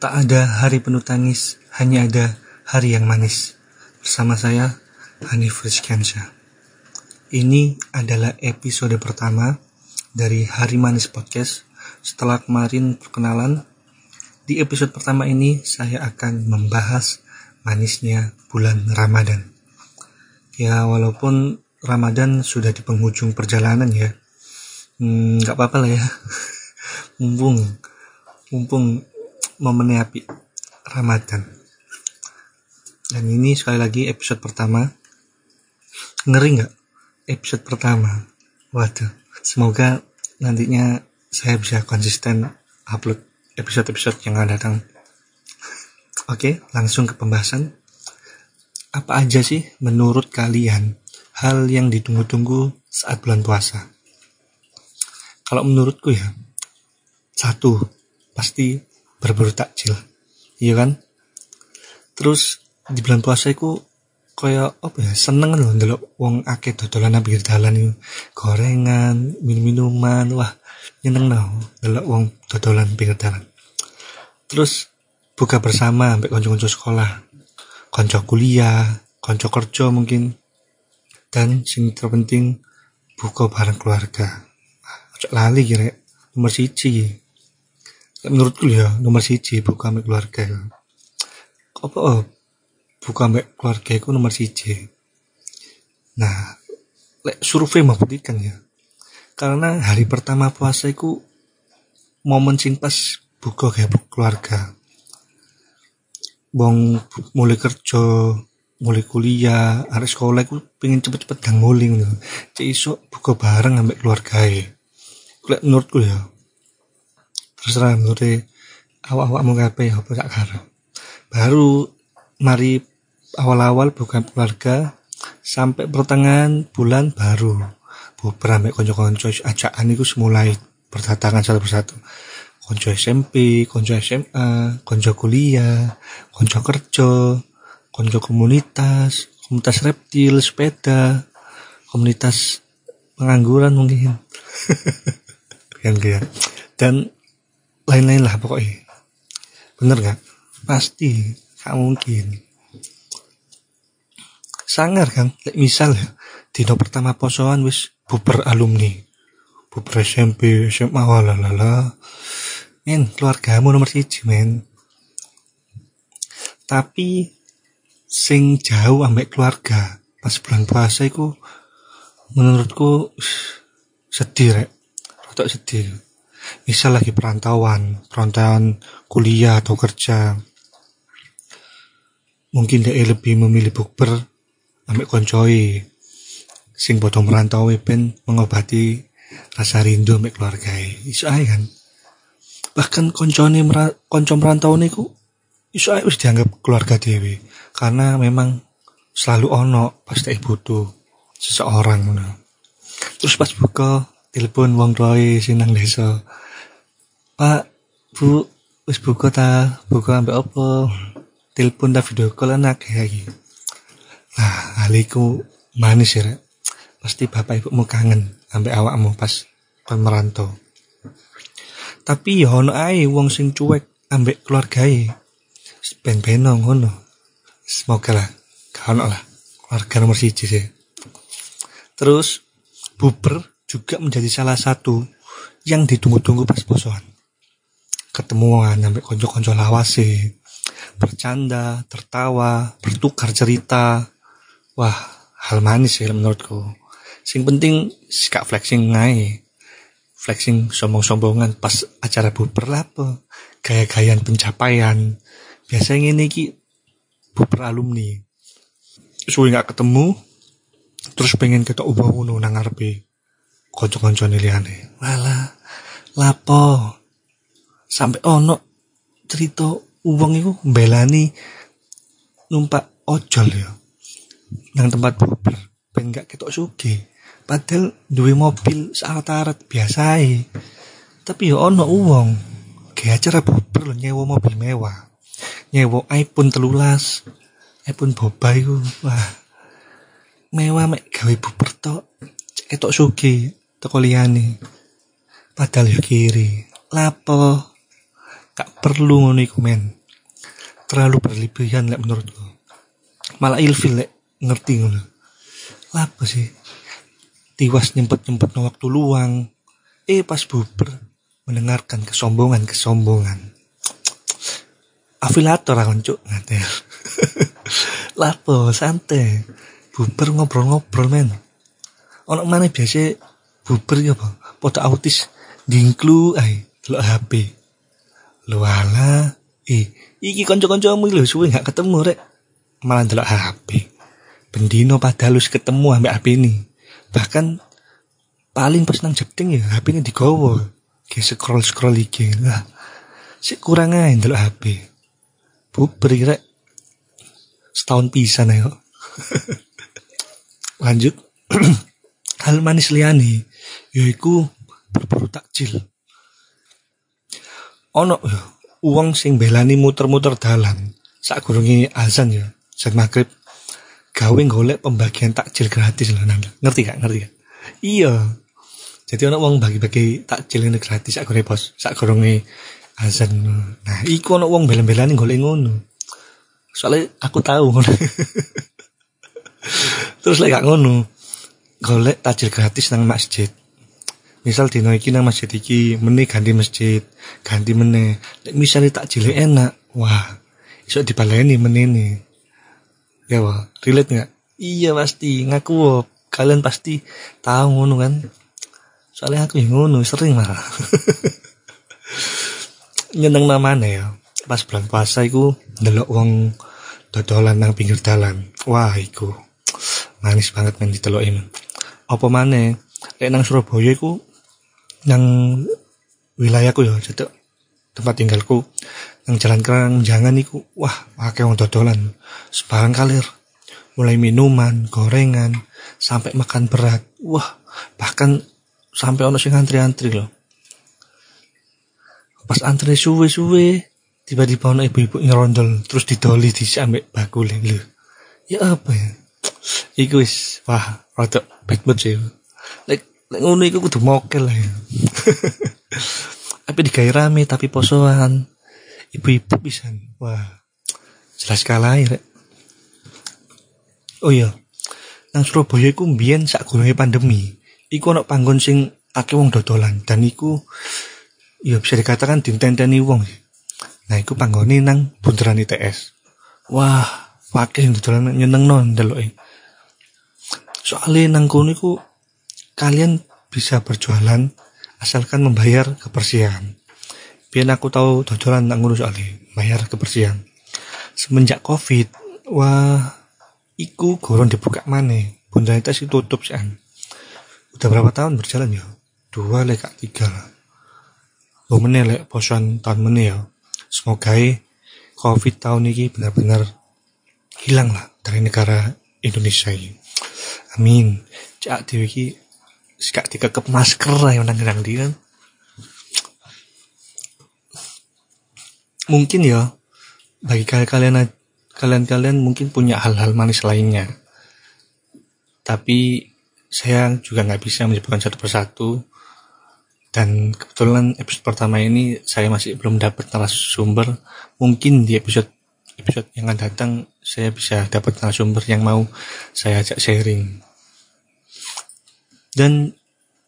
Tak ada hari penuh tangis, hanya ada hari yang manis. Bersama saya, Hanif Rizkyansyah. Ini adalah episode pertama dari Hari Manis Podcast. Setelah kemarin perkenalan, di episode pertama ini saya akan membahas manisnya bulan Ramadan. Ya, walaupun Ramadan sudah di penghujung perjalanan ya, hmm, nggak hmm, apa-apa lah ya. mumpung, mumpung momennya api Ramadan. Dan ini sekali lagi episode pertama. Ngeri nggak? Episode pertama. Waduh. Semoga nantinya saya bisa konsisten upload episode-episode yang akan datang. Oke, langsung ke pembahasan. Apa aja sih menurut kalian hal yang ditunggu-tunggu saat bulan puasa? Kalau menurutku ya, satu, pasti berburu takjil. Iya kan? Terus di bulan puasa itu kaya apa ya seneng loh ndelok wong akeh dodolan pinggir dalan itu gorengan minum-minuman wah nyeneng loh ndelok wong dodolan pinggir dalan. Terus buka bersama sampai konco-konco sekolah. Konco kuliah konco kerja mungkin. Dan sing terpenting buka bareng keluarga. Lali kira nomor siji menurutku ya nomor siji buka ambek keluarga apa oh, buka ambek keluarga itu nomor siji? Nah lek survei membuktikan ya. Karena hari pertama puasa itu momen sing pas buka kayak keluarga. Bong mulai kerja mulai kuliah hari sekolah aku pengen cepet-cepet dan mulai gitu cek iso buka bareng ambek keluarga ya menurutku ya terserah menurut awak-awak mau ngapain apa karo baru mari awal-awal bukan keluarga sampai pertengahan bulan baru beberapa konco-konco ajakan itu mulai berdatangan satu persatu konco SMP, konco SMA, konco kuliah, konco kerja, konco komunitas, komunitas reptil, sepeda, komunitas pengangguran mungkin. yang ya. Dan lain-lain lah pokoknya. Bener gak pasti gak mungkin. Sangar kan? Misal ya dino pertama posoan wis buper alumni. Buper SMP SMA walalala. Men keluargamu nomor siji men. Tapi sing jauh ambek keluarga pas bulan puasa itu menurutku sedih rek. Rotok sedih misal lagi perantauan perantauan kuliah atau kerja. Mungkin dia lebih memilih bukber ambil koncoi sing bodoh merantau ben mengobati rasa rindu ambek keluarga. Isu aja kan? Bahkan koncone konco merantau niku isu aja harus dianggap keluarga dewi karena memang selalu ono pasti butuh seseorang terus pas buka telepon wong roy sinang desa pak bu wis buka ta? Buka ambek opo telepon ta video call anak ya iki lah aliku manis ya pasti bapak ibumu kangen ambek awakmu pas kon merantau. Tapi ya ono ae wong sing cuek ambek keluargae ben-beno ngono. Semoga lah ono lah keluarga nomor siji sih. Terus buber juga menjadi salah satu yang ditunggu-tunggu pas posoan. Ketemuan sampai konco-konco lawase, bercanda, tertawa, bertukar cerita. Wah, hal manis ya menurutku. Sing penting sikap flexing ngai. Flexing sombong-sombongan pas acara buper apa. Gaya-gayaan pencapaian. Biasanya ini ki buper alumni. Suwi nggak ketemu, terus pengen kita ubah ngono nang ngarepe kanca-kancane. Walah, lapo? Sampai ono cerita uang itu belani numpak ojol ya. Nang tempat buber, ben gak ketok sugih. Padahal duwe mobil syarat-syarat biasa Tapi ya ono uang. Kayak acara buber lo nyewa mobil mewah. Nyewa iPhone telulas. iPhone boba itu. Wah. Mewah mek gawe buber tok. Ketok sugih teko liyane padahal yo kiri lapo gak perlu ngono iku men. Terlalu berlebihan lek menurutku. Malah ilfil lek ngerti ngono. Apa sih? Tiwas nyempet nyempet no waktu luang. Eh pas buber mendengarkan kesombongan kesombongan afilator aku cuk ngatel lapo santai. Buber ngobrol-ngobrol men. Ono mana biasa buber ya apa? Foto autis dingklu ay lo HP lo ala eh iki konco-koncomu lho suwe gak ketemu rek. Malah delok HP. Bendino padahal lu ketemu ambek HP ini. Bahkan paling nang jepting ya HP ini digowo kayak scroll scroll iki lah si kurang aja delok HP. Buber rek. Setahun pisan ayo lanjut. Hal manis liani yaiku berburu takjil ono uang sing belani muter-muter dalan. Sak gurungi azan ya saat maghrib. Gawe golek pembagian takjil gratis loh nanda. Ngerti gak? Ngerti gak? Iya. Jadi ono uang bagi-bagi takjil ini gratis sak gurungi pos sak gurungi azan. Nah iku ono uang belan-belani golek ngono. Soalnya aku tahu terus lagi gak ngono golek takjil gratis nang masjid misal dino iki nang masjid iki meneh ganti masjid ganti meneh. Misalnya tak jile enak wah iso dibaleni menene ya wah relate nggak? Iya pasti. Ngaku wah. kalian pasti tahu ngono kan? Soalnya aku yang ngono sering lah nyeneng namanya ya. Pas bulan puasa iku ndelok wong dodolan nang pinggir dalan. Wah iku manis banget men diteloki apa mana lek nang Surabaya iku yang wilayahku ya cedek tempat tinggalku. Yang jalan kerang jangan iku wah pakai wong dodolan. Sebarang kalir. Mulai minuman gorengan sampai makan berat. Wah bahkan sampai ono sing antri-antri loh pas antri suwe-suwe tiba-tiba ono ibu-ibu ngerondol terus didoli di sampai bakul lho ya apa ya? Iku wis wah rada bad mood sih. Like Lek ngono iku kudu mokel lah. Tapi digawe rame tapi posoan. Ibu-ibu bisa. Wah. Jelas kalah ya, rek. Oh iya. Nang Surabaya iku mbiyen sak gurunge pandemi. Iku ana panggon sing akeh wong dodolan dan iku ya bisa dikatakan dintenteni wong. Nah, iku panggone nang bundaran ITS. Wah, wakil yang dodolan nyeneng non deloke. Soalnya nang kono iku kalian bisa berjualan asalkan membayar kebersihan. Biar aku tahu dodolan tak ngurus soalnya bayar kebersihan. Semenjak covid, wah, iku gorong dibuka mana? Bunda itu tutup sih. Udah berapa tahun berjalan ya? Dua lek tiga lah. Oh meneh lek posan tahun meneh ya. Semoga covid tahun ini benar-benar hilang lah dari negara Indonesia ini. Amin. Cak dewi Sikak dikekep masker lah yang nang di kan. Mungkin ya bagi kalian kalian-kalian mungkin punya hal-hal manis lainnya. Tapi saya juga nggak bisa menyebutkan satu persatu. Dan kebetulan episode pertama ini saya masih belum dapat narasumber. Mungkin di episode episode yang akan datang saya bisa dapat narasumber yang mau saya ajak sharing. Dan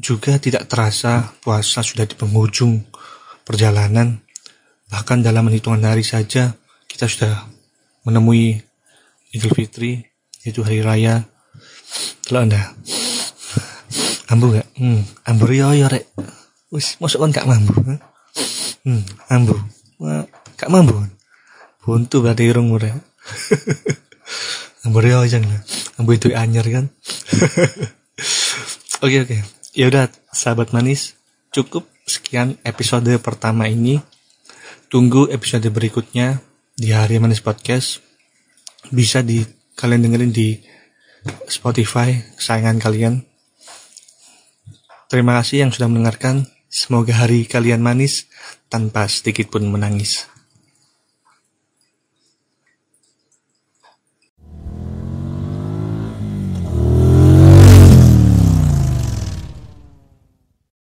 juga tidak terasa puasa sudah di penghujung perjalanan. Bahkan dalam hitungan hari saja kita sudah menemui Idul Fitri, yaitu hari raya. Kalau anda ambu gak? Hmm, ambu yo yo rek. Wis, masuk kan gak mambu? Hmm, ambu. Gak mambu. Buntu berarti irung murah. ambu yo jangan. Ambu itu anyar kan. Oke oke. Ya udah, sahabat manis, cukup sekian episode pertama ini. Tunggu episode berikutnya di Hari Manis Podcast. Bisa di kalian dengerin di Spotify kesayangan kalian. Terima kasih yang sudah mendengarkan. Semoga hari kalian manis tanpa sedikit pun menangis.